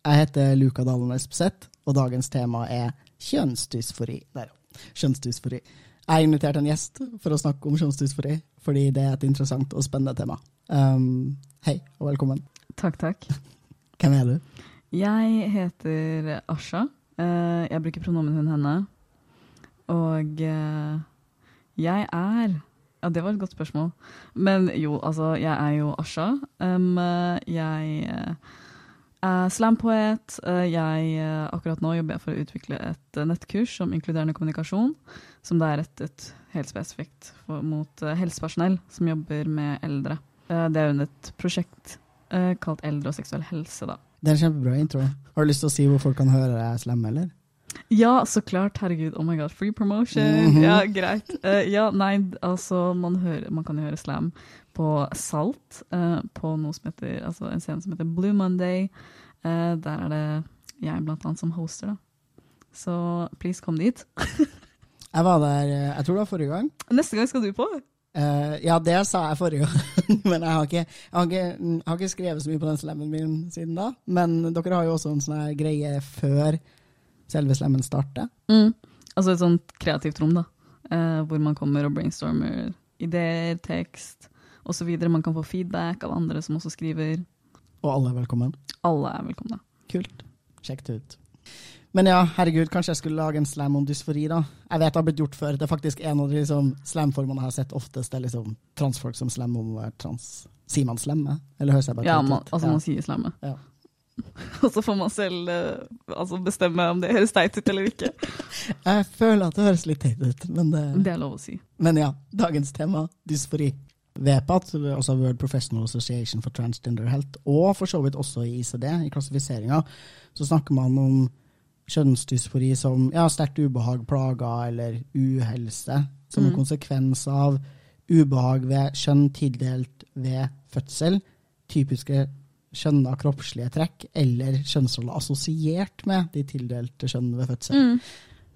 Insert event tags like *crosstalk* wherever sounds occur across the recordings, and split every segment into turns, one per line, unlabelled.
Jeg heter Luka Dalen Espeseth, og dagens tema er kjønnsdysfori. Der. Kjønnsdysfori. Jeg har invitert en gjest for å snakke om kjønnsdysfori, fordi det er et interessant og spennende tema. Um, hei og velkommen.
Takk, takk.
Hvem er du?
Jeg heter Asha. Eh, Jeg bruker pronomen hun, henne. Og eh, jeg er Ja, det var et godt spørsmål. Men jo, altså, jeg er jo Asha. Um, eh, jeg er slampoet. Eh, Jeg eh, Akkurat nå jobber jeg for å utvikle et eh, nettkurs om inkluderende kommunikasjon, som det er rettet helt spesifikt mot helsepersonell som jobber med eldre. Det er under et prosjekt kalt Eldre og seksuell helse, da.
Det er en kjempebra intro. Har du lyst til å si hvor folk kan høre deg slemme, eller?
Ja, så klart. Herregud. Oh my god, free promotion.
Mhm.
Ja, greit. Uh, ja, nei, altså, man, hører, man kan jo høre slam på Salt, uh, på noe som heter, altså en scene som heter Blue Monday. Uh, der er det jeg blant annet som hoster, da. Så please, kom dit. *laughs*
Jeg var der jeg tror det var forrige gang.
Neste gang skal du på.
Ja, det sa jeg forrige gang, *laughs* men jeg har, ikke, jeg, har ikke, jeg har ikke skrevet så mye på den slammen min siden da. Men dere har jo også en sånn greie før selve slammen starter.
Mm. Altså et sånt kreativt rom, da. Eh, hvor man kommer og brainstormer ideer, tekst osv. Man kan få feedback av andre som også skriver.
Og alle er velkommen.
Alle er velkomne.
Kult. Sjekk det ut. Men ja, herregud, kanskje jeg skulle lage en slam om dysfori, da. Jeg vet det har blitt gjort før. Det er faktisk en av de liksom, slamformene jeg har sett oftest. Det er liksom transfolk som slammer om å være trans. Sier man slemme? Eller høres jeg bare
Ja, man, altså
Ja.
man sier slemme.
Ja. *laughs*
Og så får man selv eh, altså bestemme om det høres teit ut eller ikke.
Jeg føler at det høres litt teit ut, men det
Det er lov å si.
Men ja, dagens tema, dysfori. VPAT, altså World Professional Association for Transgender Health, og for så vidt også i ICD, i klassifiseringa, så snakker man om kjønnsdysfori som ja, sterkt ubehag, plager eller uhelse, som en
Mm.
konsekvens av ubehag ved kjønn tildelt ved fødsel, typiske kjønna kroppslige trekk, eller kjønnsroller assosiert med de tildelte kjønn ved fødsel.
Mm.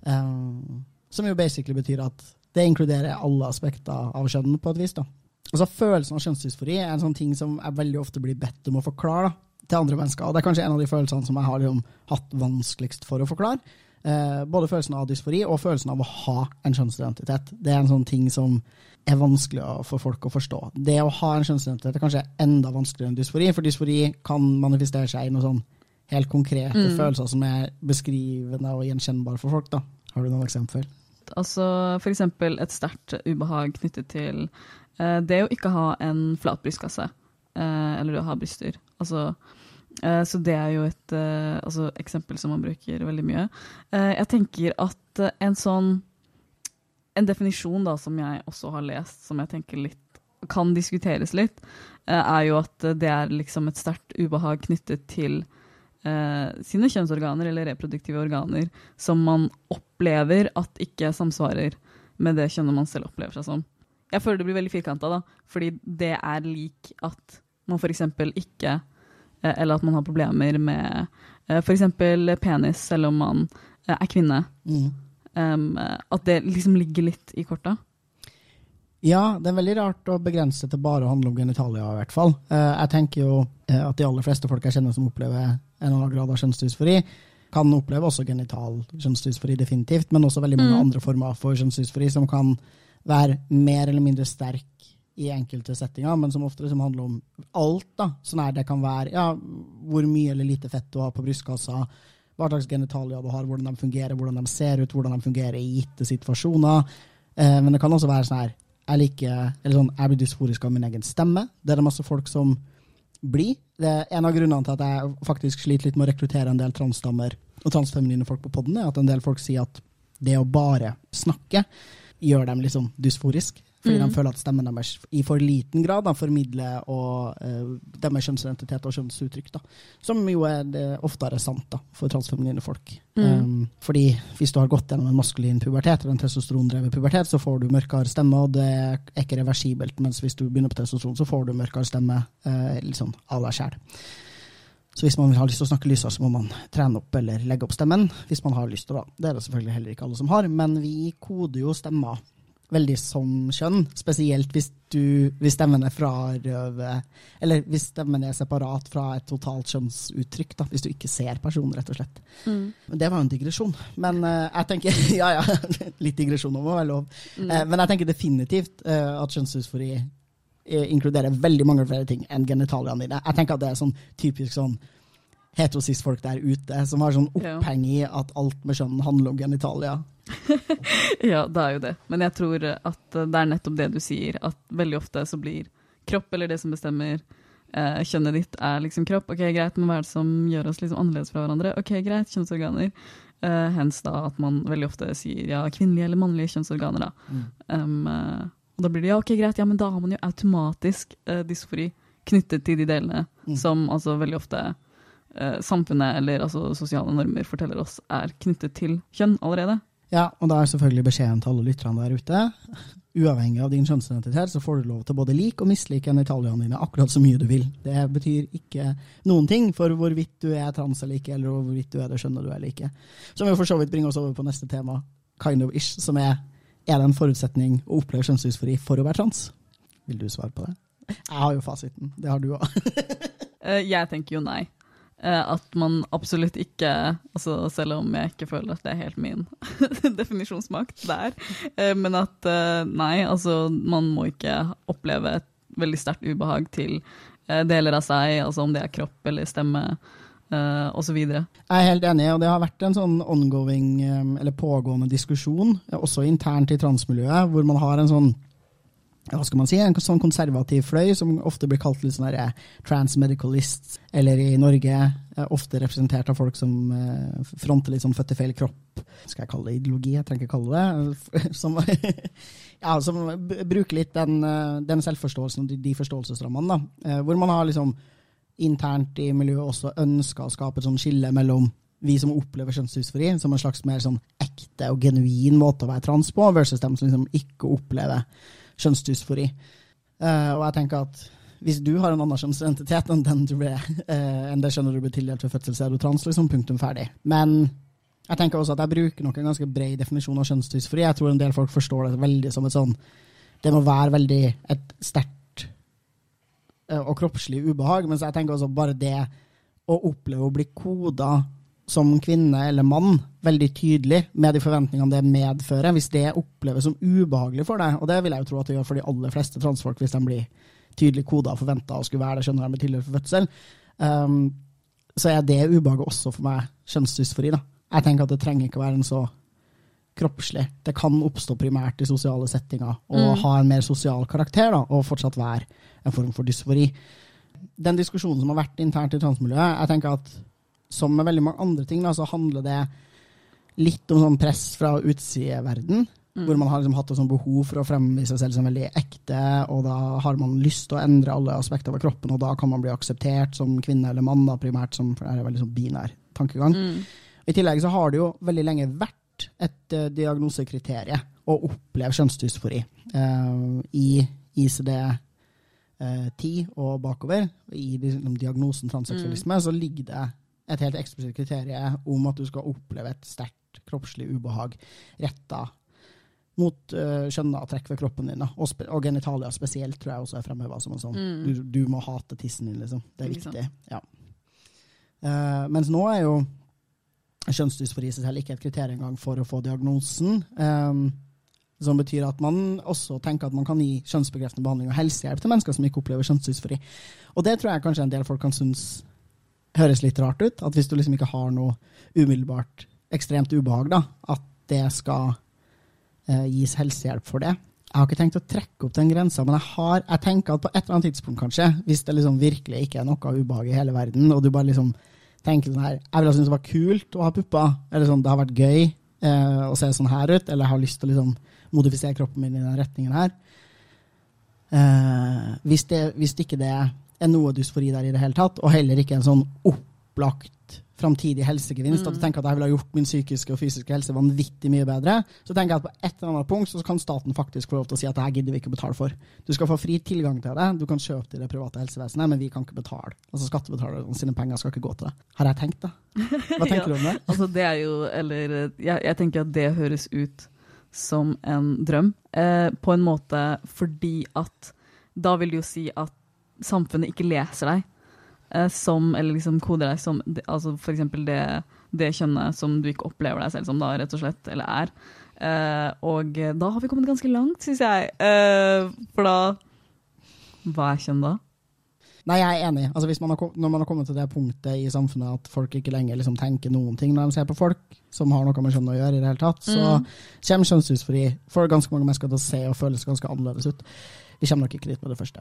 Um, som jo basically betyr at det inkluderer alle aspekter av kjønn på et vis. da. Altså Følelsen av kjønnsdysfori er en sånn ting som jeg veldig ofte blir bedt om å forklare da, til andre mennesker. Og Det er kanskje en av de følelsene som jeg har liksom, hatt vanskeligst for å forklare. Eh, både følelsen av dysfori og følelsen av å ha en kjønnsidentitet. Det er en sånn ting som er vanskelig for folk å forstå. Det å ha en kjønnsidentitet er kanskje enda vanskeligere enn dysfori, for dysfori kan manifestere seg i noe sånn helt konkrete
Mm.
følelser som er beskrivende og gjenkjennbare for folk. da. Har du noen eksempler?
Altså for eksempel et sterkt ubehag knyttet til eh, det å ikke ha en flat brystkasse, eh, eller å ha bryster. Altså, eh, så det er jo et eh, altså, eksempel som man bruker veldig mye. Eh, jeg tenker at en sånn En definisjon da, som jeg også har lest, som jeg tenker litt kan diskuteres litt, eh, er jo at det er liksom et sterkt ubehag knyttet til eh, sine kjønnsorganer eller reproduktive organer som man opplever at ikke samsvarer med det kjønnet man selv opplever seg som. Jeg føler det blir veldig firkanta, fordi det er lik at man f.eks. ikke eh, Eller at man har problemer med eh, f.eks. penis, selv om man eh, er kvinne.
Mm.
Um, at det liksom ligger litt i korta.
Ja, det er veldig rart å begrense til bare å handle om genitalia, i hvert fall. Eh, jeg tenker jo eh, at de aller fleste folk jeg kjenner som opplever en eller annen grad av kjønnsdysfori, kan oppleve også genital kjønnsdysfori, definitivt, men også veldig mange
Mm.
andre former for kjønnsdysfori som kan være mer eller mindre sterk i enkelte settinger, men som ofte liksom handler om alt. da. Sånn her det kan være ja, hvor mye eller lite fett du har på brystkassa, hva slags genitalia du har, hvordan de fungerer, hvordan de ser ut, hvordan de fungerer i gitte situasjoner. Eh, men det kan også være sånn her jeg liker, sånn, jeg blir dysforisk av min egen stemme. Det er det masse folk som blir. Det er en av grunnene til at jeg faktisk sliter litt med å rekruttere en del transdamer og transfeminine folk på poden, er at en del folk sier at det å bare snakke gjør dem liksom dysforisk. Fordi
Mm.
de føler at stemmen deres i for liten grad da, formidler og, uh, deres kjønnsidentitet og kjønnsuttrykk. Da. Som jo er det oftere sant da, for transfeminine folk.
Mm.
Um, fordi hvis du har gått gjennom en maskulin pubertet, eller en testosterondrevet pubertet, så får du mørkere stemme, og det er ikke reversibelt. Mens hvis du begynner på testosteron, så får du mørkere stemme uh, litt sånn av deg sjæl. Så hvis man har lyst til å snakke lysere, så må man trene opp eller legge opp stemmen. Hvis man har lyst til det. Det er det selvfølgelig heller ikke alle som har, men vi koder jo stemmer veldig som kjønn. Spesielt hvis, du, hvis stemmen er frarøver Eller hvis stemmen er separat fra et totalt kjønnsuttrykk. Da, hvis du ikke ser personen, rett og slett.
Mm.
Det var jo en digresjon. Men uh, jeg tenker *laughs* Ja ja, litt digresjon må være lov.
Mm.
Uh, men jeg tenker definitivt uh, at kjønnsdysfori inkluderer veldig mange flere ting enn genitaliene dine. Jeg tenker at det er sånn typisk sånn heterosis-folk der ute som har sånn oppheng i at alt med kjønn handler om genitalia. *laughs*
Ja, det er jo det. Men jeg tror at det er nettopp det du sier, at veldig ofte så blir kropp, eller det som bestemmer eh, kjønnet ditt, er liksom kropp. Ok, greit, men hva er det som gjør oss liksom annerledes fra hverandre? Ok, greit, kjønnsorganer. Eh, hens da at man veldig ofte sier ja, kvinnelige eller mannlige kjønnsorganer, da. Um, eh, og da blir det ja, ok, greit, ja, men da har man jo automatisk eh, dysfori knyttet til de delene
Mm.
som altså veldig ofte eh, samfunnet eller altså sosiale normer forteller oss er knyttet til kjønn allerede.
Ja, og da er selvfølgelig beskjeden til alle lytterne der ute. Uavhengig av din kjønnsidentitet, så får du lov til både like og mislike genitaliene dine akkurat så mye du vil. Det betyr ikke noen ting for hvorvidt du er trans eller ikke, eller hvorvidt du er det skjønner du eller ikke. Som jo for så vidt bringer oss over på neste tema, kind of ish, som er er det en forutsetning å oppleve kjønnsdysfori for å være trans? Vil du svare på det? Jeg har jo fasiten. Det har du òg. *laughs*
Eh, jeg tenker jo nei. Eh, at man absolutt ikke, altså selv om jeg ikke føler at det er helt min *laughs* definisjonsmakt der, eh, men at eh, nei, altså man må ikke oppleve et veldig sterkt ubehag til deler av seg, altså om det er kropp eller stemme eh, osv.
Jeg er helt enig, og det har vært en sånn ongoing, eller pågående diskusjon, også internt i transmiljøet, hvor man har en sånn hva skal man si, en sånn konservativ fløy, som ofte blir kalt litt sånn eh, eller i Norge eh, ofte representert av folk som eh, fronter litt sånn født i feil kropp. Skal jeg kalle det ideologi? Jeg trenger ikke kalle det. *laughs* Som, ja, som bruker litt den, den selvforståelsen og de, de forståelsesrammene. Da. Hvor man har liksom internt i miljøet også ønska å skape et sånn skille mellom vi som opplever kjønnsdysfori som en slags mer sånn ekte og genuin måte å være trans på, versus dem som liksom ikke opplever kjønnsdysfori. Uh, og jeg tenker at hvis du har en annen kjønnsidentitet enn den du ble, uh, enn det skjønner du ble tildelt ved fødsel, så er du trans, liksom, punktum ferdig. Men jeg tenker også at jeg bruker nok en ganske bred definisjon av kjønnsdysfori. Jeg tror en del folk forstår det veldig som et sånn Det må være veldig et sterkt uh, og kroppslig ubehag, mens jeg tenker også bare det å oppleve å bli koda som kvinne eller mann veldig tydelig med de forventningene det medfører, hvis det oppleves som ubehagelig for deg, og det vil jeg jo tro at det gjør for de aller fleste transfolk hvis de blir tydelig koda og forventa og skulle være det, skjønner de med for fødsel, um, så er det ubehaget også for meg kjønnsdysfori. da. Jeg tenker at det trenger ikke å være en så kroppslig. Det kan oppstå primært i sosiale settinger og
Mm.
ha en mer sosial karakter da, og fortsatt være en form for dysfori. Den diskusjonen som har vært internt i transmiljøet, jeg tenker at som med veldig mange andre ting, da, så handler det litt om sånn press fra utsideverden.
Mm.
Hvor man har liksom hatt et sånn behov for å fremvise seg selv som veldig ekte, og da har man lyst til å endre alle aspekter av kroppen, og da kan man bli akseptert som kvinne eller mann, da, primært, som, for det er en veldig sånn binær tankegang.
Mm.
I tillegg så har det jo veldig lenge vært et uh, diagnosekriterium å oppleve kjønnsdysfori. uh, I ICD-10 og bakover, i liksom, diagnosen transseksualisme, så ligger det et helt eksplisitt kriterium om at du skal oppleve et sterkt kroppslig ubehag retta mot uh, kjønna trekk ved kroppen din. Og, og genitalia spesielt tror jeg også er fremheva som en sånn
Mm.
du, du må hate tissen din, liksom. Det er viktig. Ja. Uh, mens nå er jo kjønnsdysfori i seg selv ikke et kriterium engang for å få diagnosen. Um, som betyr at man også tenker at man kan gi kjønnsbekreftende behandling og helsehjelp til mennesker som ikke opplever kjønnsdysfori. Og det tror jeg kanskje en del folk kan synes høres litt rart ut. At hvis du liksom ikke har noe umiddelbart ekstremt ubehag, da, at det skal eh, gis helsehjelp for det. Jeg har ikke tenkt å trekke opp den grensa, men jeg, har, jeg tenker at på et eller annet tidspunkt, kanskje, hvis det liksom virkelig ikke er noe ubehag i hele verden, og du bare liksom tenker sånn her Jeg ville syntes det var kult å ha pupper, eller sånn, det har vært gøy eh, å se sånn her ut, eller jeg har lyst til å liksom modifisere kroppen min i den retningen her. Eh, hvis, det, hvis ikke det er noe dysfori der i det hele tatt, og heller ikke en sånn opplagt framtidig helsegevinst, at du tenker at jeg ville ha gjort min psykiske og fysiske helse vanvittig mye bedre, så tenker jeg at på et eller annet punkt så kan staten faktisk få lov til å si at det her gidder vi ikke å betale for. Du skal få fri tilgang til det, du kan kjøpe til det private helsevesenet, men vi kan ikke betale. Altså Skattebetalerne sine penger skal ikke gå til det. Har jeg tenkt, det? Hva *laughs* tenker
Ja.
du om det?
Altså det er jo, eller jeg, jeg tenker at det høres ut som en drøm, eh, på en måte fordi at da vil det jo si at samfunnet ikke leser deg eh, som, eller liksom koder deg som, altså eksempel det, det kjønnet som du ikke opplever deg selv som da, rett og slett, eller er. Eh, og da har vi kommet ganske langt, synes jeg. Eh, for da, hva er kjønn da?
Nei, jeg er enig. Altså, hvis man har, når man har kommet til det punktet i samfunnet at folk ikke lenger liksom, tenker noen ting når de ser på folk som har noe med kjønn å gjøre, i det hele tatt, så
Mm.
kommer kjønnsdysfori for ganske mange mennesker til å se og føles ganske annerledes ut. Vi kommer nok ikke dit med det første.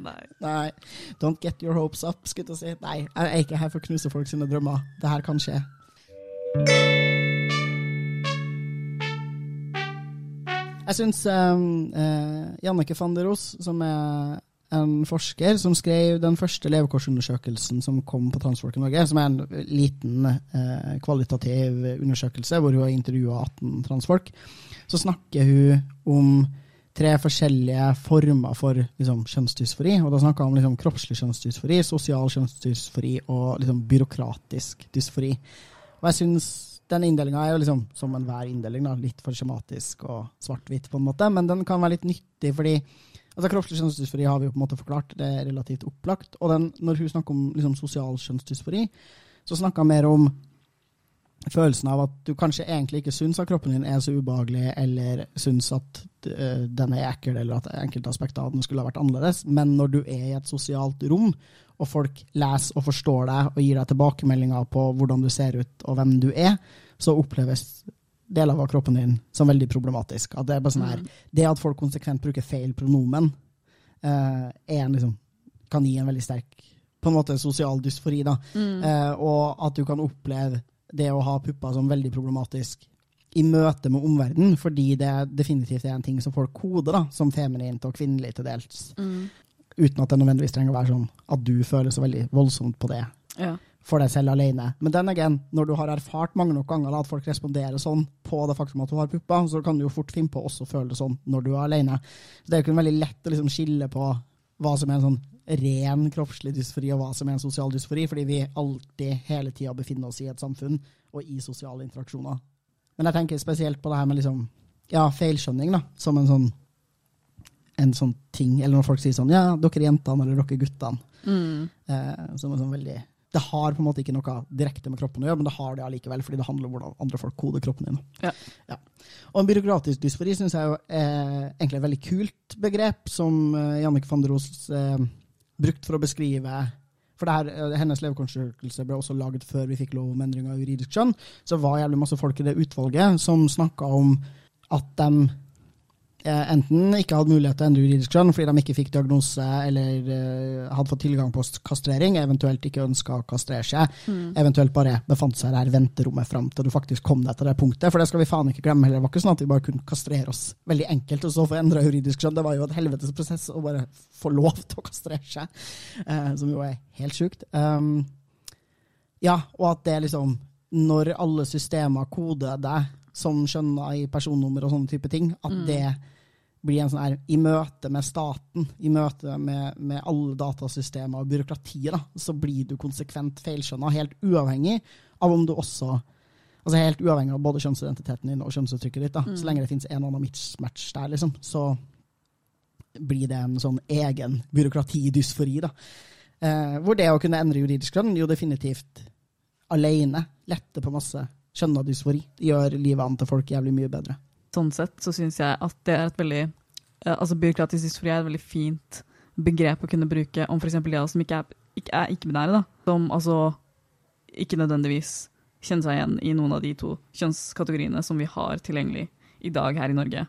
Nei. *laughs*
Nei, don't get your hopes up, skulle jeg si. Nei, jeg er ikke her for å knuse folk sine drømmer. Det her kan skje. Jeg syns um, uh, Jannike van der Ros, som er en forsker som skrev den første levekårsundersøkelsen som kom på Transfolk i Norge, som er en liten eh, kvalitativ undersøkelse hvor hun har intervjua 18 transfolk, så snakker hun om tre forskjellige former for liksom, kjønnsdysfori. Og da snakker vi om liksom, kroppslig kjønnsdysfori, sosial kjønnsdysfori og liksom, byråkratisk dysfori. Og jeg syns den inndelinga er jo liksom som enhver inndeling, litt for skjematisk og svart-hvitt, på en måte, men den kan være litt nyttig, fordi altså, kroppslig kjønnsdysfori har vi jo på en måte forklart, det er relativt opplagt. Og den, når hun snakker om liksom, sosial kjønnsdysfori, så snakker hun mer om følelsen av at du kanskje egentlig ikke syns at kroppen din er så ubehagelig, eller syns at uh, den er ekkel, eller at enkelte aspekter av den skulle ha vært annerledes, men når du er i et sosialt rom, og folk leser og forstår deg og gir deg tilbakemeldinger på hvordan du ser ut og hvem du er, så oppleves deler av kroppen din som veldig problematisk. At det, er bare sånn her, det at folk konsekvent bruker feil pronomen, uh, er en liksom, kan gi en veldig sterk på en måte sosial dysfori. da. Eh, og at du kan oppleve det å ha pupper som veldig problematisk i møte med omverdenen, fordi det definitivt er en ting som folk koder da, som feminint og kvinnelig til dels. Uten at det nødvendigvis trenger å være sånn at du føler så veldig voldsomt på det
Ja.
for deg selv alene. Men den again, når du har erfart mange nok ganger da, at folk responderer sånn på det faktum at du har pupper, så kan du jo fort finne på å også føle det sånn når du er alene. Så det er jo ikke veldig lett å liksom skille på hva som er en sånn ren kroppslig dysfori, og hva som er en sosial dysfori, fordi vi alltid hele tida befinner oss i et samfunn og i sosiale interaksjoner. Men jeg tenker spesielt på det her med liksom, ja, feilskjønning, da, som en sånn en sånn ting, eller når folk sier sånn Ja, dere er jentene, eller dere er guttene.
Mm.
Eh, som er sånn veldig Det har på en måte ikke noe direkte med kroppen å gjøre, men det har det allikevel, fordi det handler om hvordan andre folk koder kroppen din.
Ja.
Og en byråkratisk dysfori syns jeg er egentlig et veldig kult begrep, som eh, van der Roos eh, brukte for å beskrive for det her, eh, Hennes levekårsundersøkelse ble også laget før vi fikk lov om endring av juridisk kjønn. Så var jævlig masse folk i det utvalget som snakka om at de enten ikke hadde mulighet til å endre juridisk kjønn fordi de ikke fikk diagnose eller eh, hadde fått tilgang på kastrering, eventuelt ikke ønska å kastrere seg, eventuelt bare befant seg i det her venterommet fram til du faktisk kom deg til det punktet. For det skal vi faen ikke glemme heller. Det var ikke sånn at vi bare kunne kastrere oss veldig enkelt og så få endra juridisk kjønn. Det var jo et helvetes prosess å bare få lov til å kastrere seg, eh, som jo er helt sjukt. Um, ja, og at det liksom Når alle systemer koder deg som skjønner i personnummer og sånne type ting, at det blir en sånn her I møte med staten, i møte med, med alle datasystemer og byråkratiet, da, så blir du konsekvent feilskjønna, helt uavhengig av om du også Altså helt uavhengig av både kjønnsidentiteten din og kjønnsuttrykket ditt. da, Så lenge det finnes en eller annen mismatch der, liksom, så blir det en sånn egen byråkratidysfori. da. Eh, hvor det å kunne endre juridisk kjønn jo definitivt alene letter på masse kjønnadysfori. dysfori. Gjør livet an til folk jævlig mye bedre.
Sånn sett så syns jeg at det er et veldig eh, Altså byråkratisk dysfori er et veldig fint begrep å kunne bruke om f.eks. de som ikke er, ikke er ikke-binære, da. Som altså ikke nødvendigvis kjenner seg igjen i noen av de to kjønnskategoriene som vi har tilgjengelig i dag her i Norge.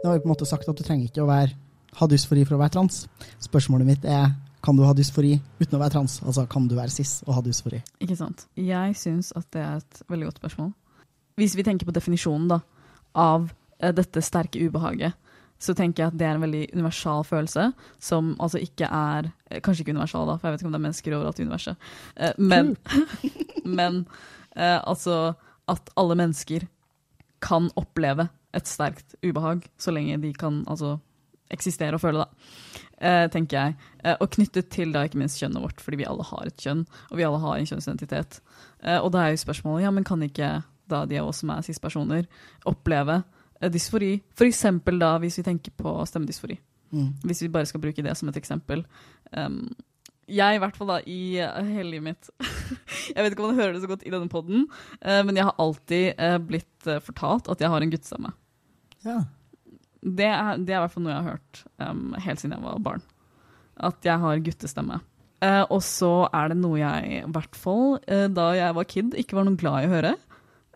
Nå har vi på en måte sagt at du trenger ikke å være, ha dysfori for å være trans. Spørsmålet mitt er kan du ha dysfori uten å være trans? Altså kan du være cis og ha dysfori?
Ikke sant? Jeg syns at det er et veldig godt spørsmål. Hvis vi tenker på definisjonen da, av eh, dette sterke ubehaget, så tenker jeg at det er en veldig universal følelse, som altså ikke er eh, Kanskje ikke universal, da, for jeg vet ikke om det er mennesker overalt i universet. Eh, men *laughs* men altså at alle mennesker kan oppleve et sterkt ubehag, så lenge de kan altså eksistere og føle, da. Eh, tenker jeg. Eh, og knyttet til da ikke minst kjønnet vårt, fordi vi alle har et kjønn, og vi alle har en kjønnsidentitet. Eh, og da er jo spørsmålet ja, men kan ikke da de av oss som er cis-personer, oppleve eh, dysfori? For eksempel da hvis vi tenker på stemmedysfori.
Mm.
Hvis vi bare skal bruke det som et eksempel. Um, jeg, i hvert fall da, i eh, hele livet mitt *laughs* Jeg vet ikke om man hører det så godt i denne poden, men jeg har alltid uh, blitt uh, fortalt at jeg har en guttestemme.
Ja.
Det er, det er i hvert fall noe jeg har hørt um, helt siden jeg var barn. At jeg har guttestemme. Eh, og så er det noe jeg, i hvert fall eh, da jeg var kid, ikke var noe glad i å høre.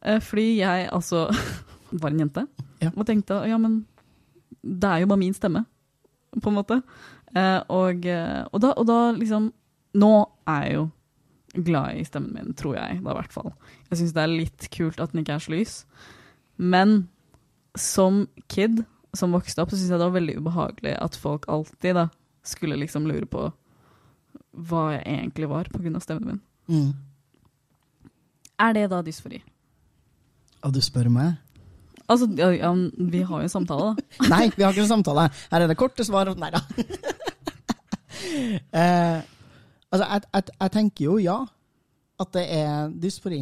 Eh, fordi jeg altså *laughs* var en jente
Ja.
og tenkte ja, men det er jo bare min stemme, på en måte. Eh, og, eh, og, da, og da liksom Nå er jeg jo glad i stemmen min, tror jeg, da i hvert fall. Jeg syns det er litt kult at den ikke er så lys. Men som kid, som vokste opp, så syntes jeg det var veldig ubehagelig at folk alltid da skulle liksom lure på hva jeg egentlig var pga. stemmen min.
Mm.
Er det da dysfori?
Og du spør meg?
Altså, ja, ja, vi har jo en samtale, da. *laughs*
Nei, vi har ikke en samtale. Her er det korte svar. Nei da. *laughs* eh, altså, jeg, jeg, jeg tenker jo ja, at det er dysfori.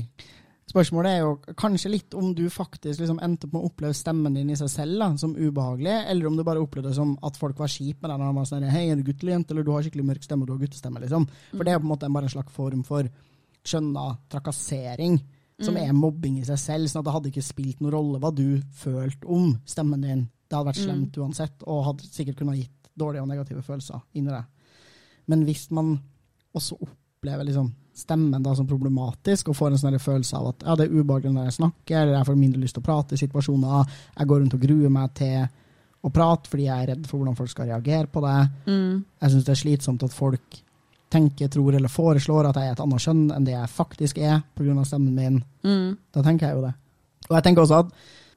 Spørsmålet er jo kanskje litt om du faktisk liksom endte opp med å oppleve stemmen din i seg selv da, som ubehagelig, eller om du bare opplevde det som at folk var kjipe med deg når de var sånn Hei, er du gutt eller jente, eller du har skikkelig mørk stemme, og du har guttestemme, liksom. For det er på en måte bare en slags form for skjønna trakassering, som er mobbing i seg selv. sånn at det hadde ikke spilt noen rolle hva du følte om stemmen din. Det hadde vært slemt uansett, og hadde sikkert kunnet gitt dårlige og negative følelser inni deg. Men hvis man også opplever liksom stemmen da som problematisk, og får en sånn følelse av at ja, det er ubehagelig når jeg snakker, eller jeg får mindre lyst til å prate i situasjoner, jeg går rundt og gruer meg til å prate fordi jeg er redd for hvordan folk skal reagere på det. Jeg syns det er slitsomt at folk tenker, tror eller foreslår at jeg er et annet kjønn enn det jeg faktisk er pga. stemmen min. Da tenker jeg jo det. Og jeg tenker også at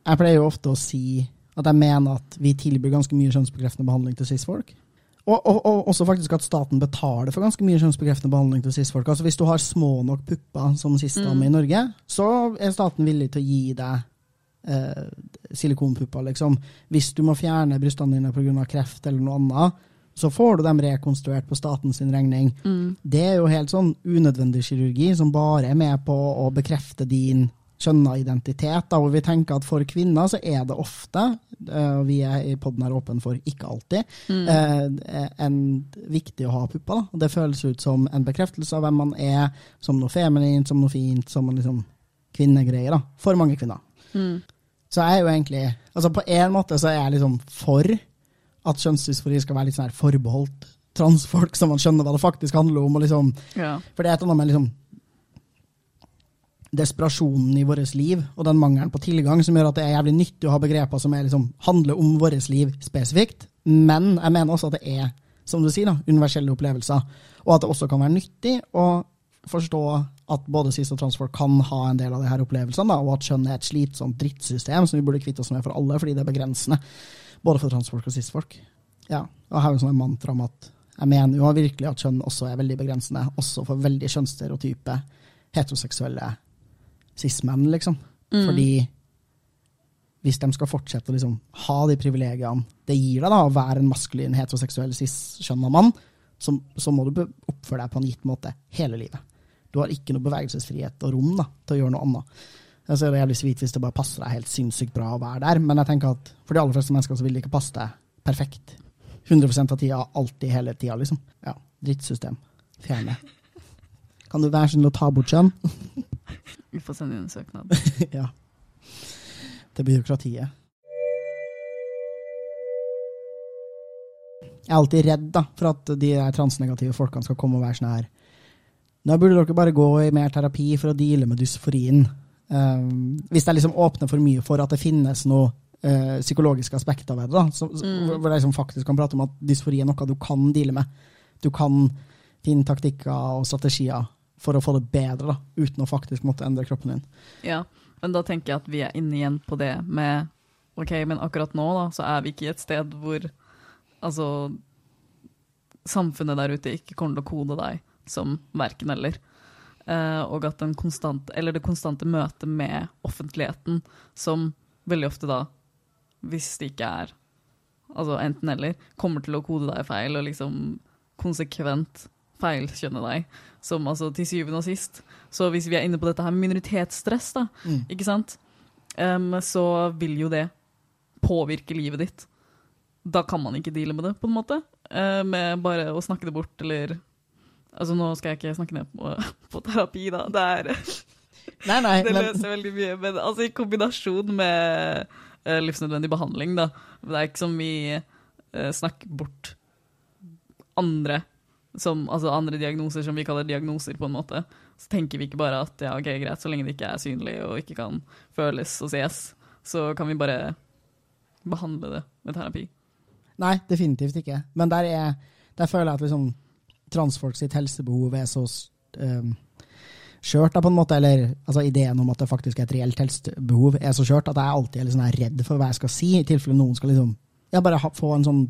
jeg pleier jo ofte å si at jeg mener at vi tilbyr ganske mye kjønnsbekreftende behandling til cis-folk. Og, og, og også faktisk at staten betaler for ganske mye kjønnsbekreftende behandling til cis-folk. Altså Hvis du har små nok pupper som cis-dame i Norge, så er staten villig til å gi deg eh, silikonpupper, liksom. Hvis du må fjerne brystene dine pga. kreft eller noe annet, så får du dem rekonstruert på statens regning. Det er jo helt sånn unødvendig kirurgi som bare er med på å bekrefte din kjønna identitet. Da, hvor vi tenker at for kvinner så er det ofte, eh, og vi er i podden her åpen for ikke alltid, eh, en, viktig å ha pupper. Det føles ut som en bekreftelse av hvem man er, som noe feminint, som noe fint, som en liksom kvinnegreie. da, For mange kvinner. Så jeg er jo egentlig altså På en måte så er jeg liksom for at kjønnsdysfori skal være litt sånn her forbeholdt transfolk, så man skjønner hva det faktisk handler om. og liksom
Ja.
for det er et eller annet med liksom desperasjonen i vårt liv og den mangelen på tilgang som gjør at det er jævlig nyttig å ha begreper som er, liksom, handler om vårt liv spesifikt. Men jeg mener også at det er som du sier da, universelle opplevelser. Og at det også kan være nyttig å forstå at både cis- og transfolk kan ha en del av de her opplevelsene, da, og at kjønn er et slitsomt drittsystem som vi burde kvitte oss med for alle, fordi det er begrensende. Både for transfolk og cis-folk. Ja, og jeg har jo sånn en mantra om at jeg mener jo virkelig at kjønn også er veldig begrensende, også for veldig kjønnsstereotype heteroseksuelle cis-menn, liksom. Fordi hvis de skal fortsette å liksom ha de privilegiene det gir deg da, å være en maskulin, heteroseksuell, cis-kjønna mann, så, så må du oppføre deg på en gitt måte hele livet. Du har ikke noe bevegelsesfrihet og rom da, til å gjøre noe annet. Jeg ser det er jævlig sweet hvis det bare passer deg helt sinnssykt bra å være der, men jeg tenker at for de aller fleste mennesker så vil det ikke passe deg perfekt. 100 av tida, alltid, hele tida, liksom. Ja, drittsystem. Fjerne. Kan du være snill å ta bort kjønn? *laughs*
Vi får sende inn en søknad. *laughs*
ja. Til byråkratiet. Jeg er alltid redd da, for at de transnegative folkene skal komme og være sånn her Nå burde dere bare gå i mer terapi for å deale med dysforien. Um, hvis jeg liksom åpner for mye for at det finnes noe uh, psykologiske aspekter ved det, da, så, mm. hvor hvor jeg liksom faktisk kan prate om at dysfori er noe du kan deale med. Du kan finne taktikker og strategier for å få det bedre, da, uten å faktisk måtte endre kroppen din.
Ja, men da tenker jeg at vi er inne igjen på det med ok, men akkurat nå da, så er vi ikke i et sted hvor altså, samfunnet der ute ikke kommer til å kode deg som verken eller. Eh, og at den konstant, eller det konstante møtet med offentligheten, som veldig ofte da, hvis det ikke er altså enten eller, kommer til å kode deg feil og liksom konsekvent feilkjønne deg, som altså til syvende og sist. Så hvis vi er inne på dette her med minoritetsstress, da,
Mm.
ikke sant, um, så vil jo det påvirke livet ditt. Da kan man ikke deale med det, på en måte, Uh, med bare å snakke det bort, eller Altså, nå skal jeg ikke snakke ned på, *laughs* på terapi, da. Det, er, *laughs*
Nei, nei, *laughs*
det
men
løser veldig mye. Men altså, i kombinasjon med uh, livsnødvendig behandling, da. Det er ikke som vi uh, snakker bort andre som, altså andre diagnoser som vi kaller diagnoser, på en måte. Så tenker vi ikke bare at ja, ok, greit, så lenge det ikke er synlig og ikke kan føles og ses, så kan vi bare behandle det med terapi.
Nei, definitivt ikke. Men der, er, der føler jeg at liksom, transfolk sitt helsebehov er så um, skjørt, da, på en måte. Eller altså, ideen om at det faktisk er et reelt helsebehov, er så skjørt at jeg alltid er sånn redd for hva jeg skal si, i tilfelle noen skal liksom ja, bare ha, få en sånn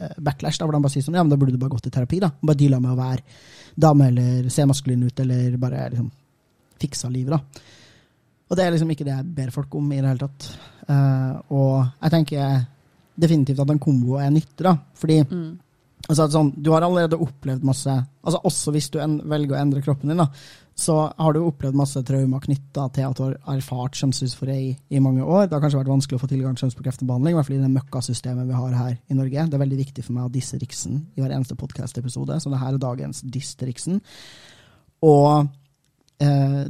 eh, backlash, da, hvor de bare sier sånn Ja, men da burde du bare gått i terapi, da. Bare deala med å være dame, eller se maskulin ut, eller bare liksom fiksa livet, da. Og det er liksom ikke det jeg ber folk om i det hele tatt. Uh, og jeg tenker definitivt at en kombo er nyttig, da. Fordi
Mm.
Altså, sånn, du har allerede opplevd masse altså Også hvis du en, velger å endre kroppen din, da, så har du opplevd masse traumer knytta til at du har erfart kjønnsdysfori i, i mange år. Det har kanskje vært vanskelig å få tilgang til kjønnsbekreftende behandling, i hvert fall i det møkkasystemet vi har her i Norge. Det er veldig viktig for meg å disse Riksen i hver eneste podkast-episode, så det her er dagens diss Riksen. Og eh,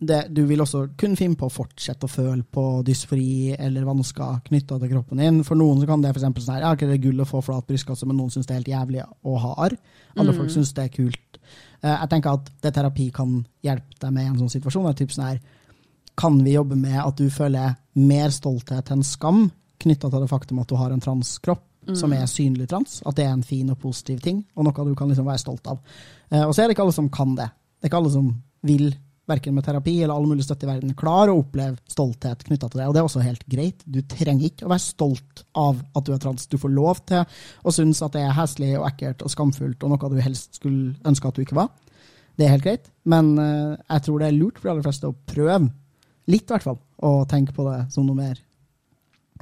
det, du vil også kunne finne på å fortsette å føle på dysfori eller vansker knytta til kroppen din. For noen så kan det for sånn her, ja, ikke det er gull å få flat brystkasse, men noen syns det er helt jævlig å ha arr. Andre
Mm.
folk syns det er kult. Eh, jeg tenker at det terapi kan hjelpe deg med i en sånn situasjon. Typ sånn her, kan vi jobbe med at du føler mer stolthet enn skam knytta til det faktum at du har en transkropp som er synlig trans? At det er en fin og positiv ting, og noe du kan liksom være stolt av. Eh, og så er det ikke alle som kan det. Det er ikke alle som vil, verken med terapi eller all mulig støtte i verden, klarer å oppleve stolthet knytta til det. Og det er også helt greit. Du trenger ikke å være stolt av at du er trans. Du får lov til å synes at det er heslig og ekkelt og skamfullt og noe du helst skulle ønske at du ikke var. Det er helt greit, men eh, jeg tror det er lurt for de aller fleste å prøve, litt i hvert fall, å tenke på det som noe mer.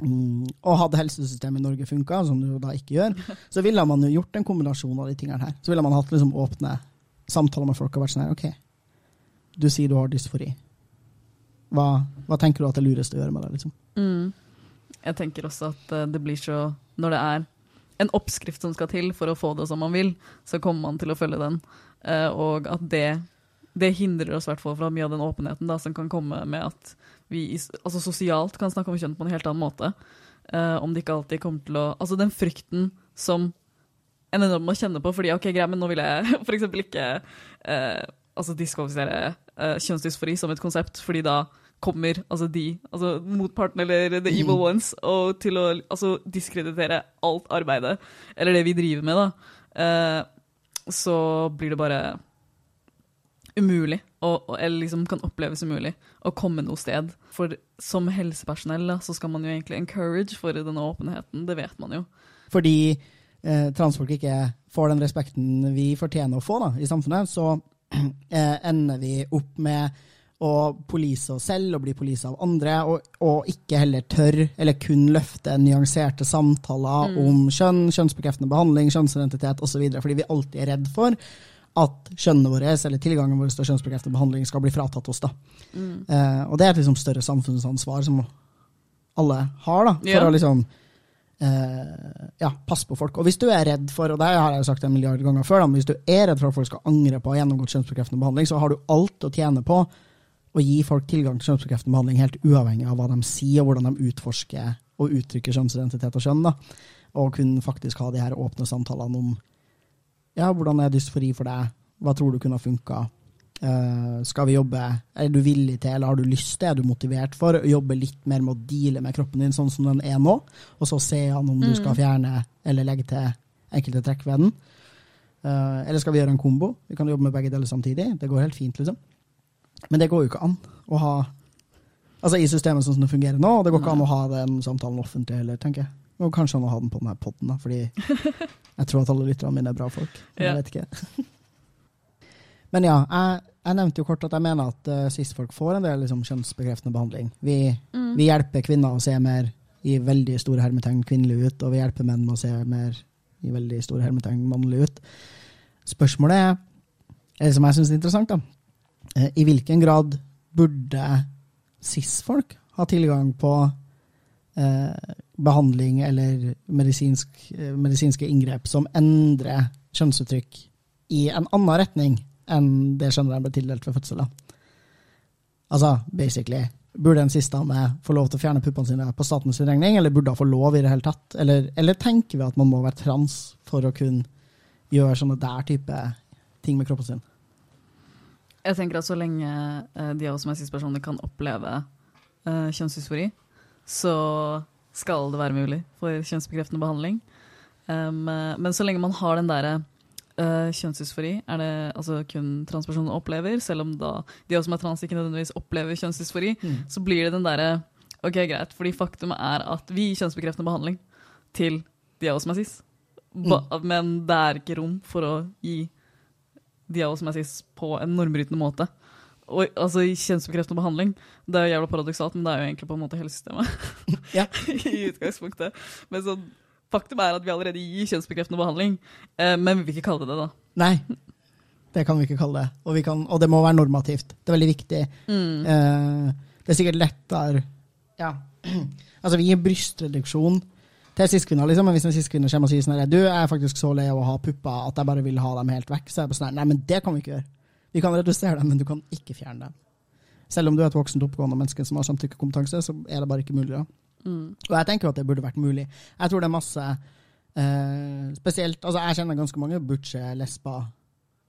Mm, og hadde helsesystemet i Norge funka, som det jo da ikke gjør, *laughs* så ville man jo gjort en kombinasjon av de tingene her. Så ville man hatt liksom åpne samtaler med folk og vært sånn her, OK, du sier du har dysfori. Hva, hva tenker du at det er lurest å gjøre med det, liksom?
Mm. Jeg tenker også at eh, det blir så Når det er en oppskrift som skal til for å få det som man vil, så kommer man til å følge den. Eh, og at det, det hindrer oss hvert fra mye av den åpenheten da, som kan komme med at vi altså sosialt kan snakke om kjønn på en helt annen måte. Eh, om det ikke alltid kommer til å Altså den frykten som en opp å kjenne på fordi ok, greit, men nå vil jeg *laughs* eksempel ikke eh, altså diskvalifisere eh, kjønnsdysfori som et konsept, fordi da kommer altså de, altså motparten eller the evil ones, og til å altså, diskreditere alt arbeidet, eller det vi driver med, da, uh, så blir det bare umulig, og, og, eller liksom kan oppleves umulig, å komme noe sted. For som helsepersonell da, så skal man jo egentlig encourage for denne åpenheten, det vet man jo.
Fordi eh, transfolk ikke får den respekten vi fortjener å få da, i samfunnet, så *clears throat* ender vi opp med å police oss selv og bli police av andre, og, og ikke heller tør, eller kun løfte nyanserte samtaler om kjønn, kjønnsbekreftende behandling, kjønnsidentitet osv., fordi vi alltid er redd for at kjønnet vårt, eller tilgangen vår til kjønnsbekreftende behandling, skal bli fratatt oss. da. Eh, og det er et liksom større samfunnsansvar som alle har, da, for
Ja.
å liksom eh, ja, pass på folk. Og hvis du er redd for, og det har jeg jo sagt en milliard ganger før, da, men hvis du er redd for at folk skal angre på å ha gjennomgått kjønnsbekreftende behandling, så har du alt å tjene på å gi folk tilgang til kjønnsbekreftende behandling helt uavhengig av hva de sier, og hvordan de utforsker og uttrykker kjønnsidentitet og kjønn. da. Og kunne faktisk ha de her åpne samtalene om ja, hvordan er dysfori for deg, hva tror du kunne ha funka, Eh, skal vi jobbe, er du villig til, eller har du lyst til, er du motivert for å jobbe litt mer med å deale med kroppen din sånn som den er nå, og så se an om du skal fjerne eller legge til enkelte trekk ved den. Uh, eller skal vi gjøre en kombo? Vi kan jobbe med begge deler samtidig. Det går helt fint, liksom. Men det går jo ikke an å ha Altså i systemet sånn som det fungerer nå. Det går ikke
Nei.
an å ha den samtalen offentlig heller, tenker jeg. Og kanskje an å ha den på denne podden, da, fordi *laughs* jeg tror at alle lytterne mine er bra folk. Men jeg vet ikke. Men ja, jeg, jeg nevnte jo kort at jeg mener at uh, cis-folk får en del liksom, kjønnsbekreftende behandling. Vi,
Mm.
vi hjelper kvinner å se mer i veldig store hermetegn kvinnelig ut, og vi hjelper menn å se mer i veldig store hermetegn mannlig ut. Spørsmålet er, eller som jeg syns er interessant, da, uh, i hvilken grad burde cis-folk ha tilgang på uh, behandling eller medisinsk, eh, medisinske inngrep som endrer kjønnsuttrykk i en annen retning enn det skjønnet de ble tildelt ved fødsel. da. Altså, basically, burde en cis-dame få lov til å fjerne puppene sine på statens regning, eller burde hun få lov i det hele tatt? Eller, eller tenker vi at man må være trans for å kunne gjøre sånne der type ting med kroppen sin?
Jeg tenker at så lenge eh, de av oss som er cis-personer kan oppleve uh, kjønnsdysfori, så skal det være mulig for kjønnsbekreftende behandling. Um, men så lenge man har den derre uh, kjønnsdysfori, er det altså kun transpersoner opplever, selv om da de som er trans ikke nødvendigvis opplever kjønnsdysfori, så blir det den derre Ok, greit, fordi faktum er at vi gir kjønnsbekreftende behandling til de av oss som er cis. Ba, Men det er ikke rom for å gi de av oss som er cis på en normbrytende måte. Og, altså kjønnsbekreftende behandling, det er jo jævla paradoksalt, men det er jo egentlig på en måte hele systemet.
Ja. *laughs*
I utgangspunktet. Men sånn, faktum er at vi allerede gir kjønnsbekreftende behandling, eh, men vi vil ikke kalle det det, da.
Nei, det kan vi ikke kalle det. Og, vi kan, og det må være normativt. Det er veldig viktig. Eh, det er sikkert lettere Ja. *clears throat* Altså, vi gir brystreduksjon til cis-kvinner, liksom, men hvis en cis-kvinne kommer og sier sånn du jeg er faktisk så lei av å ha pupper at jeg bare vil ha dem helt vekk, så er jeg på sånn nei, men det kan vi ikke gjøre. Vi kan redusere dem, men du kan ikke fjerne dem. Selv om du er et voksent oppegående menneske som har samtykkekompetanse, så er det bare ikke mulig. da. Og jeg tenker at det burde vært mulig. Jeg tror det er masse eh, Spesielt altså Jeg kjenner ganske mange butche lesber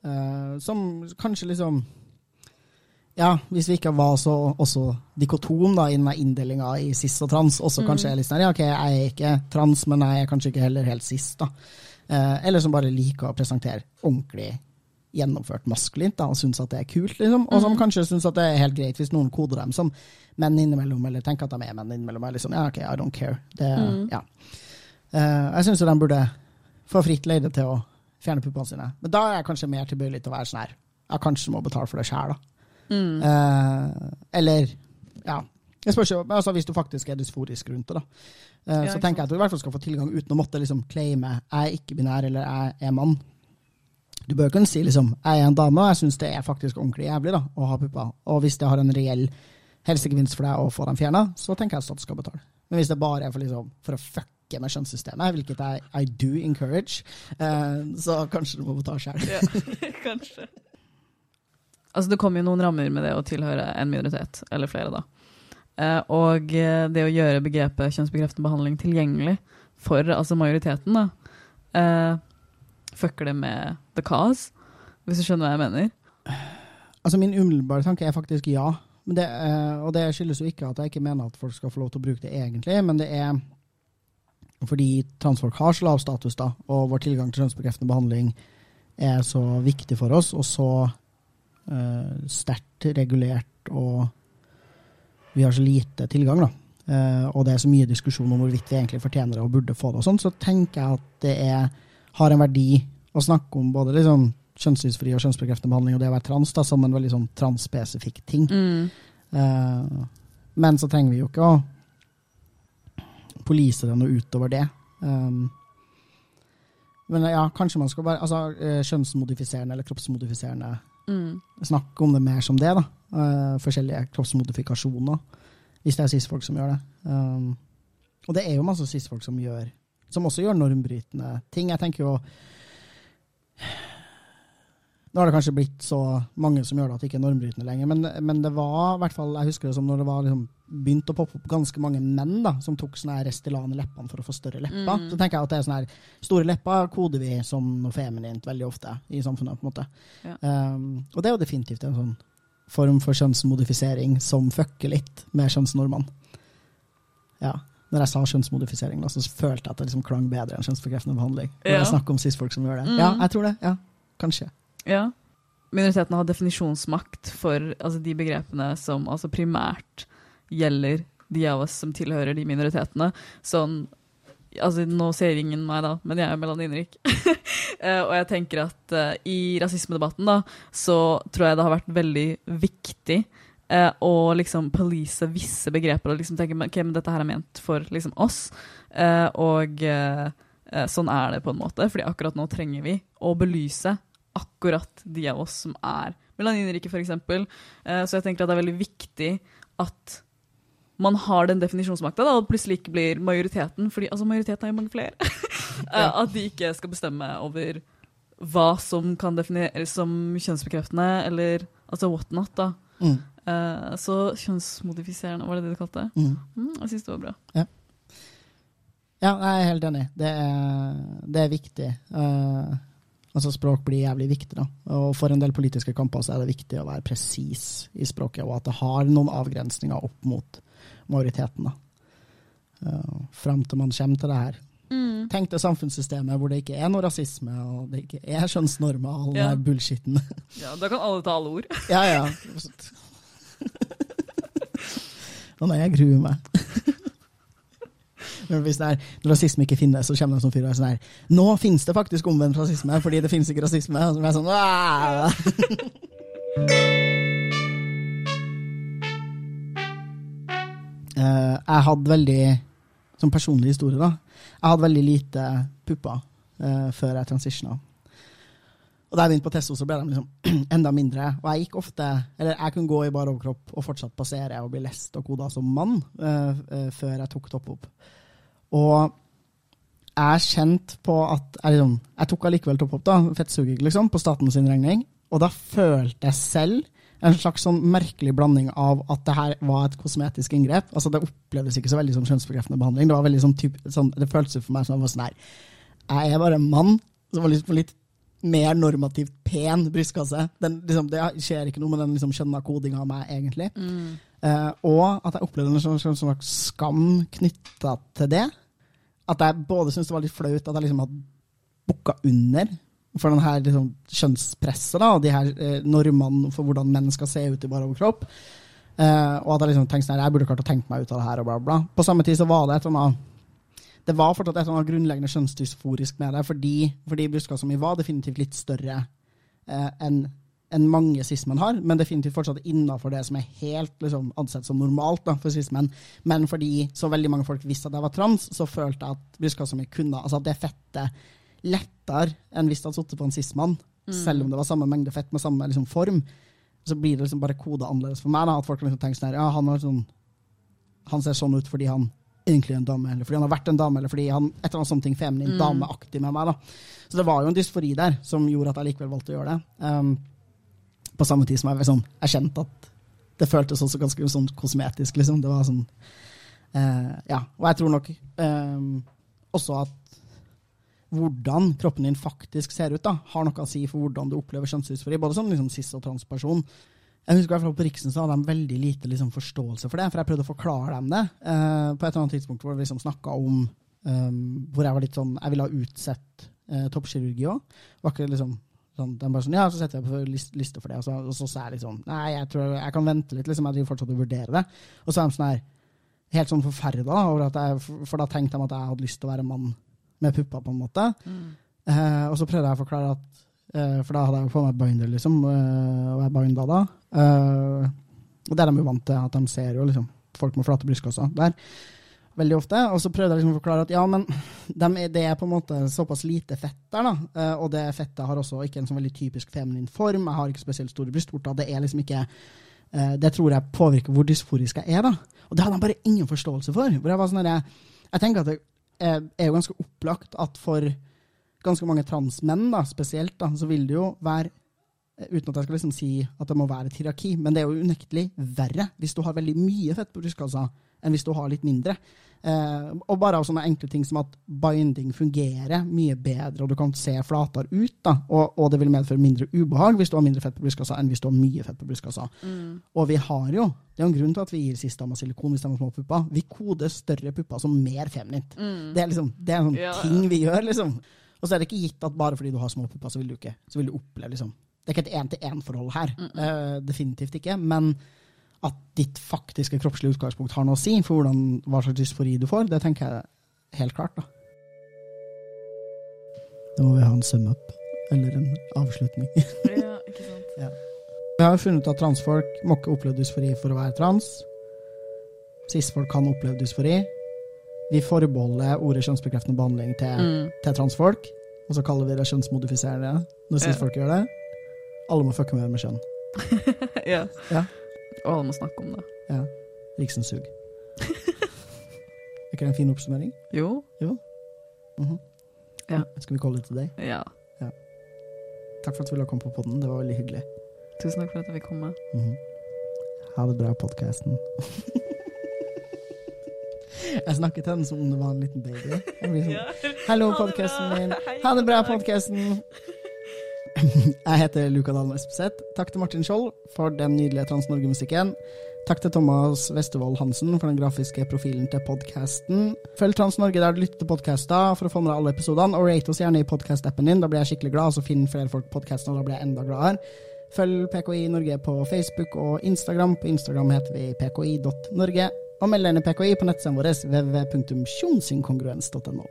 eh, som kanskje liksom Ja, hvis vi ikke var så også dikotom da, i denne inndelinga i cis og trans, også kanskje er litt sånn ja, ok, jeg er ikke trans, men jeg er kanskje ikke heller helt cis, da. Eh, eller som bare liker å presentere ordentlig gjennomført maskulint da, og syns at det er kult, liksom. Og som kanskje syns at det er helt greit hvis noen koder dem som menn innimellom, eller tenker at de er menn innimellom. Er sånn, ja, ok, I don't care. Det, ja. uh, jeg syns jo de burde få fritt leide til å fjerne puppene sine. Men da er jeg kanskje mer tilbøyelig til å være sånn her, jeg kanskje må betale for det sjæl, da. Eh, eller, ja. Jeg spørs ikke, altså Hvis du faktisk er dysforisk rundt det, da. Uh,
Ja,
så tenker jeg at du i hvert fall skal få tilgang uten å måtte liksom claime jeg er ikke-binær eller jeg er mann. Du bør kunne si liksom jeg er en dame, og jeg syns det er faktisk ordentlig jævlig da, å ha pupper. Og hvis det har en reell helsegevinst for deg å få dem fjerna, så tenker jeg at staten skal betale. Men hvis det bare er for, liksom, for å fucke med kjønnssystemet, hvilket jeg I do encourage, eh, så kanskje du må betale sjøl.
Ja, *laughs* kanskje. Altså, det kommer jo noen rammer med det å tilhøre en minoritet, eller flere, da. Eh, og eh, det å gjøre begrepet kjønnsbekreftende behandling tilgjengelig for altså majoriteten, da, eh, fucker det med the cause, hvis du skjønner hva jeg mener.
Altså Min umiddelbare tanke er faktisk ja. Det, eh, og det skyldes jo ikke at jeg ikke mener at folk skal få lov til å bruke det egentlig, men det er fordi transfolk har så lav status, da, og vår tilgang til kjønnsbekreftende behandling er så viktig for oss, og så uh, sterkt regulert, og vi har så lite tilgang, da. Uh, og det er så mye diskusjon om hvorvidt vi egentlig fortjener det og burde få det, og sånn, så tenker jeg at det er, har en verdi å snakke om både liksom kjønnssynsfri og kjønnsbekreftende behandling og det å være trans da, som en veldig sånn transspesifikk ting. Eh, men så trenger vi jo ikke å polise det noe utover det. Um, men ja, kanskje man skal bare altså, eh, kjønnsmodifiserende eller kroppsmodifiserende Snakke om det mer som det, da. Uh, forskjellige kroppsmodifikasjoner. Hvis det er cis-folk som gjør det. Um, og det er jo masse cis-folk som gjør Som også gjør normbrytende ting. Jeg tenker jo Nå har det kanskje blitt så mange som gjør det at det ikke er normbrytende lenger, men, men det var i hvert fall, jeg husker det som når det var liksom, begynt å poppe opp ganske mange menn da, som tok sånne her Restylane i leppene for å få større lepper. Så tenker jeg at det er sånne her, store lepper koder vi som noe feminint veldig ofte i samfunnet. på en måte.
Ja.
Um, og det er jo definitivt en sånn form for kjønnsmodifisering som fucker litt med kjønnsnormene. Ja. Når jeg sa kjønnsmodifisering, da, så følte jeg at det liksom klang bedre enn kjønnsbekreftende behandling. Når
Ja.
jeg snakker om cis-folk som gjør det.
Mm.
Ja, jeg tror det. Ja, kanskje.
Ja. Minoritetene har definisjonsmakt for altså, de begrepene som altså, primært gjelder de av oss som tilhører de minoritetene. Sånn Altså, nå ser ingen meg, da, men jeg er melaninrik. uh, *laughs* og jeg tenker at uh, i rasismedebatten, da, så tror jeg det har vært veldig viktig uh, å liksom police visse begreper og liksom tenke ok, men dette her er ment for liksom oss. og sånn er det på en måte, fordi akkurat nå trenger vi å belyse akkurat de av oss som er melaninrike, f.eks. Eh, så jeg tenker at det er veldig viktig at man har den definisjonsmakta, og plutselig ikke blir majoriteten, fordi altså, majoriteten er jo mange flere. *laughs* uh, at de ikke skal bestemme over hva som kan defineres som kjønnsbekreftende, eller altså what not, da. Mm. Uh, så kjønnsmodifiserende, var det det du kalte det? Mm. Mm, jeg syns det var bra.
Ja. ja. jeg er helt enig. Det er, det er viktig. Uh, Altså Språk blir jævlig viktig. da. Og For en del politiske kamper så er det viktig å være presis i språket, og at det har noen avgrensninger opp mot majoriteten. da. Uh, Fram til man kommer til det her. Mm. Tenk det samfunnssystemet hvor det ikke er noe rasisme, og det ikke er kjønnsnormer og all ja. den bullshitten.
ja, da kan alle ta alle ord.
ja, ja. *laughs* Å nei, jeg gruer meg. *laughs* Men hvis det er, når rasisme ikke finnes, så kommer det en sånn fyr og er sånn her Nå finnes det faktisk omvendt rasisme, fordi det finnes ikke rasisme. Og så er sånn uh, *laughs* Jeg hadde veldig Som personlig historie, da. Jeg hadde veldig lite pupper uh, før jeg transitiona. Og da jeg begynte på Testo, så ble de liksom *clears throat* enda mindre. Og jeg gikk ofte, eller jeg kunne gå i bar overkropp og fortsatt passere og bli lest og koda som mann uh, uh, før jeg tok topp opp. Og jeg kjente på at Jeg, liksom, jeg tok allikevel topp opp, da, fettsuging, liksom, på staten sin regning. Og da følte jeg selv en slags sånn merkelig blanding av at det her var et kosmetisk inngrep. Altså Det opplevdes ikke så veldig som kjønnsbekreftende behandling. Det var veldig sånn, typ, sånn, det føltes for meg som jeg var sånn her Jeg er bare en mann som var litt, litt mer normativt pen brystkasse. Den, liksom, det skjer ikke noe med den liksom, kjønna kodinga av meg, egentlig. Mm. Uh, og at jeg opplevde en slags, slags skam knytta til det. At jeg både syntes det var litt flaut at jeg liksom hadde bukka under for den her liksom, kjønnspresset da, og de her eh, normene for hvordan menn skal se ut i bare overkropp. Uh, og at jeg liksom tenkte sånn, jeg burde klart å tenke meg ut av det her. og bla bla. På samme tid så var det et eller annet det var fortsatt et eller annet grunnleggende kjønnsdysforisk med det, fordi, fordi brystkassa mi var definitivt litt større eh, enn enn mange cis-menn har, men definitivt fortsatt innafor det som er helt liksom, ansett som normalt da, for cis-menn. Men fordi så veldig mange folk visste at jeg var trans, så følte jeg at brystkassa mi kunne altså at det fettet lettere enn hvis det hadde sittet på en cis-mann, mm. selv om det var samme mengde fett med samme liksom, form. Så blir det liksom bare koda annerledes for meg. da, At folk liksom tenker sånn her, ja, han, sånn, han ser sånn ut fordi han egentlig en dame, eller fordi han har vært en dame, eller fordi han et eller annet sånt ting feminin, mm. dameaktig med meg. da. Så det var jo en dysfori der som gjorde at jeg likevel valgte å gjøre det. Um, på samme tid som jeg, sånn, jeg kjente at det føltes også ganske sånn kosmetisk. liksom. Det var sånn uh, Ja. Og jeg tror nok um, også at hvordan kroppen din faktisk ser ut, da, har noe å si for hvordan du opplever kjønnsdysfori. Både som liksom, cis- og transperson. Jeg husker i hvert fall På Riksen så hadde de veldig lite liksom, forståelse for det, for jeg prøvde å forklare dem det eh, på et eller annet tidspunkt hvor vi liksom snakka om um, Hvor jeg var litt sånn Jeg ville ha utsett eh, toppkirurgi òg. Liksom Sånn, de bare sånn, ja, så setter jeg på liste for det. Og så, og så sa jeg liksom Nei, jeg tror jeg kan vente litt. liksom, Jeg driver fortsatt og vurderer det. Og så er de sånn her helt sånn forferda For da tenkte de at jeg hadde lyst til å være mann med pupper, på en måte. Mm. Eh, og så prøvde jeg å forklare at eh, For da hadde jeg på meg binder, liksom, eh, og jeg binda da. Eh, og det er de jo vant til, at de ser jo liksom folk med flate brystkasser der veldig ofte. Og så prøvde jeg liksom å forklare at ja, men de, det er på en måte såpass lite fett der, da. Uh, og det fettet har også ikke en sånn veldig typisk feminin form. Jeg har ikke spesielt store brystvorter. Det er liksom ikke uh, Det tror jeg påvirker hvor dysforisk jeg er, da. Og det hadde jeg bare ingen forståelse for. Hvor jeg var sånn jeg, jeg tenker at det er jo ganske opplagt at for ganske mange transmenn, da, spesielt, da, så vil det jo være eh, Uten at jeg skal liksom si at det må være et hierarki, men det er jo unektelig verre hvis du har veldig mye fett på brystkassa enn hvis du har litt mindre. Eh, og bare av sånne enkle ting som at binding fungerer mye bedre, og du kan se flatere ut. da, og, og, det vil medføre mindre ubehag hvis du har mindre fett på brystkassa enn hvis du har mye fett på brystkassa. Mm. Og vi har jo, det er jo en grunn til at vi gir sistdama silikon hvis de har små pupper. Vi koder større pupper som mer feminint. Mm. Det er liksom, det er en sånn ja. ting vi gjør, liksom. Og så er det ikke gitt at bare fordi du har små pupper, så vil du ikke så vil du oppleve liksom. Det er ikke et én-til-én-forhold her. Mm -mm. Definitivt ikke. Men at ditt faktiske kroppslige utgangspunkt har noe å si for hvordan, hva slags dysfori du får, det tenker jeg helt klart, da. Da må vi ha en sum up, eller en avslutning.
Ja, ikke sant. *laughs*
Vi har funnet ut at transfolk må ikke oppleve dysfori for å være trans. Cis-folk kan oppleve dysfori. Vi forbeholder ordet kjønnsbekreftende behandling til,
Mm.
til transfolk, og så kaller vi det kjønnsmodifiserende når
Ja.
cis-folk gjør det. Alle må fucke med med kjønn. *laughs*
ja.
Ja.
Og alle må snakke om det.
Ja. Riksensug. er ikke det en fin oppsummering?
Jo.
Mhm.
Ja.
Skal vi calle it today? Ja.
Ja.
Takk for at du ville komme på podden. Det var veldig hyggelig.
Tusen takk for at jeg fikk komme.
Mhm. Ha det bra, podkasten. *laughs* jeg snakker til henne som om det var en liten baby. Sånn, *laughs* Hallo, podkasten min. Ha det bra, podkasten. Jeg heter Luka Dalen Espeseth. Takk til Martin Skjold for den nydelige Trans-Norge-musikken. Takk til Thomas Westervold Hansen for den grafiske profilen til podkasten. Følg Trans-Norge der du lytter til podkaster for å få med deg alle episodene, og rate oss gjerne i podkast-appen din. Da blir jeg skikkelig glad, og så finner flere folk podkasten, og da blir jeg enda gladere. Følg PKI Norge på Facebook og Instagram. På Instagram heter vi pki.norge. Og meld deg PKI på nettsiden vår www.kjonsinkongruens.no.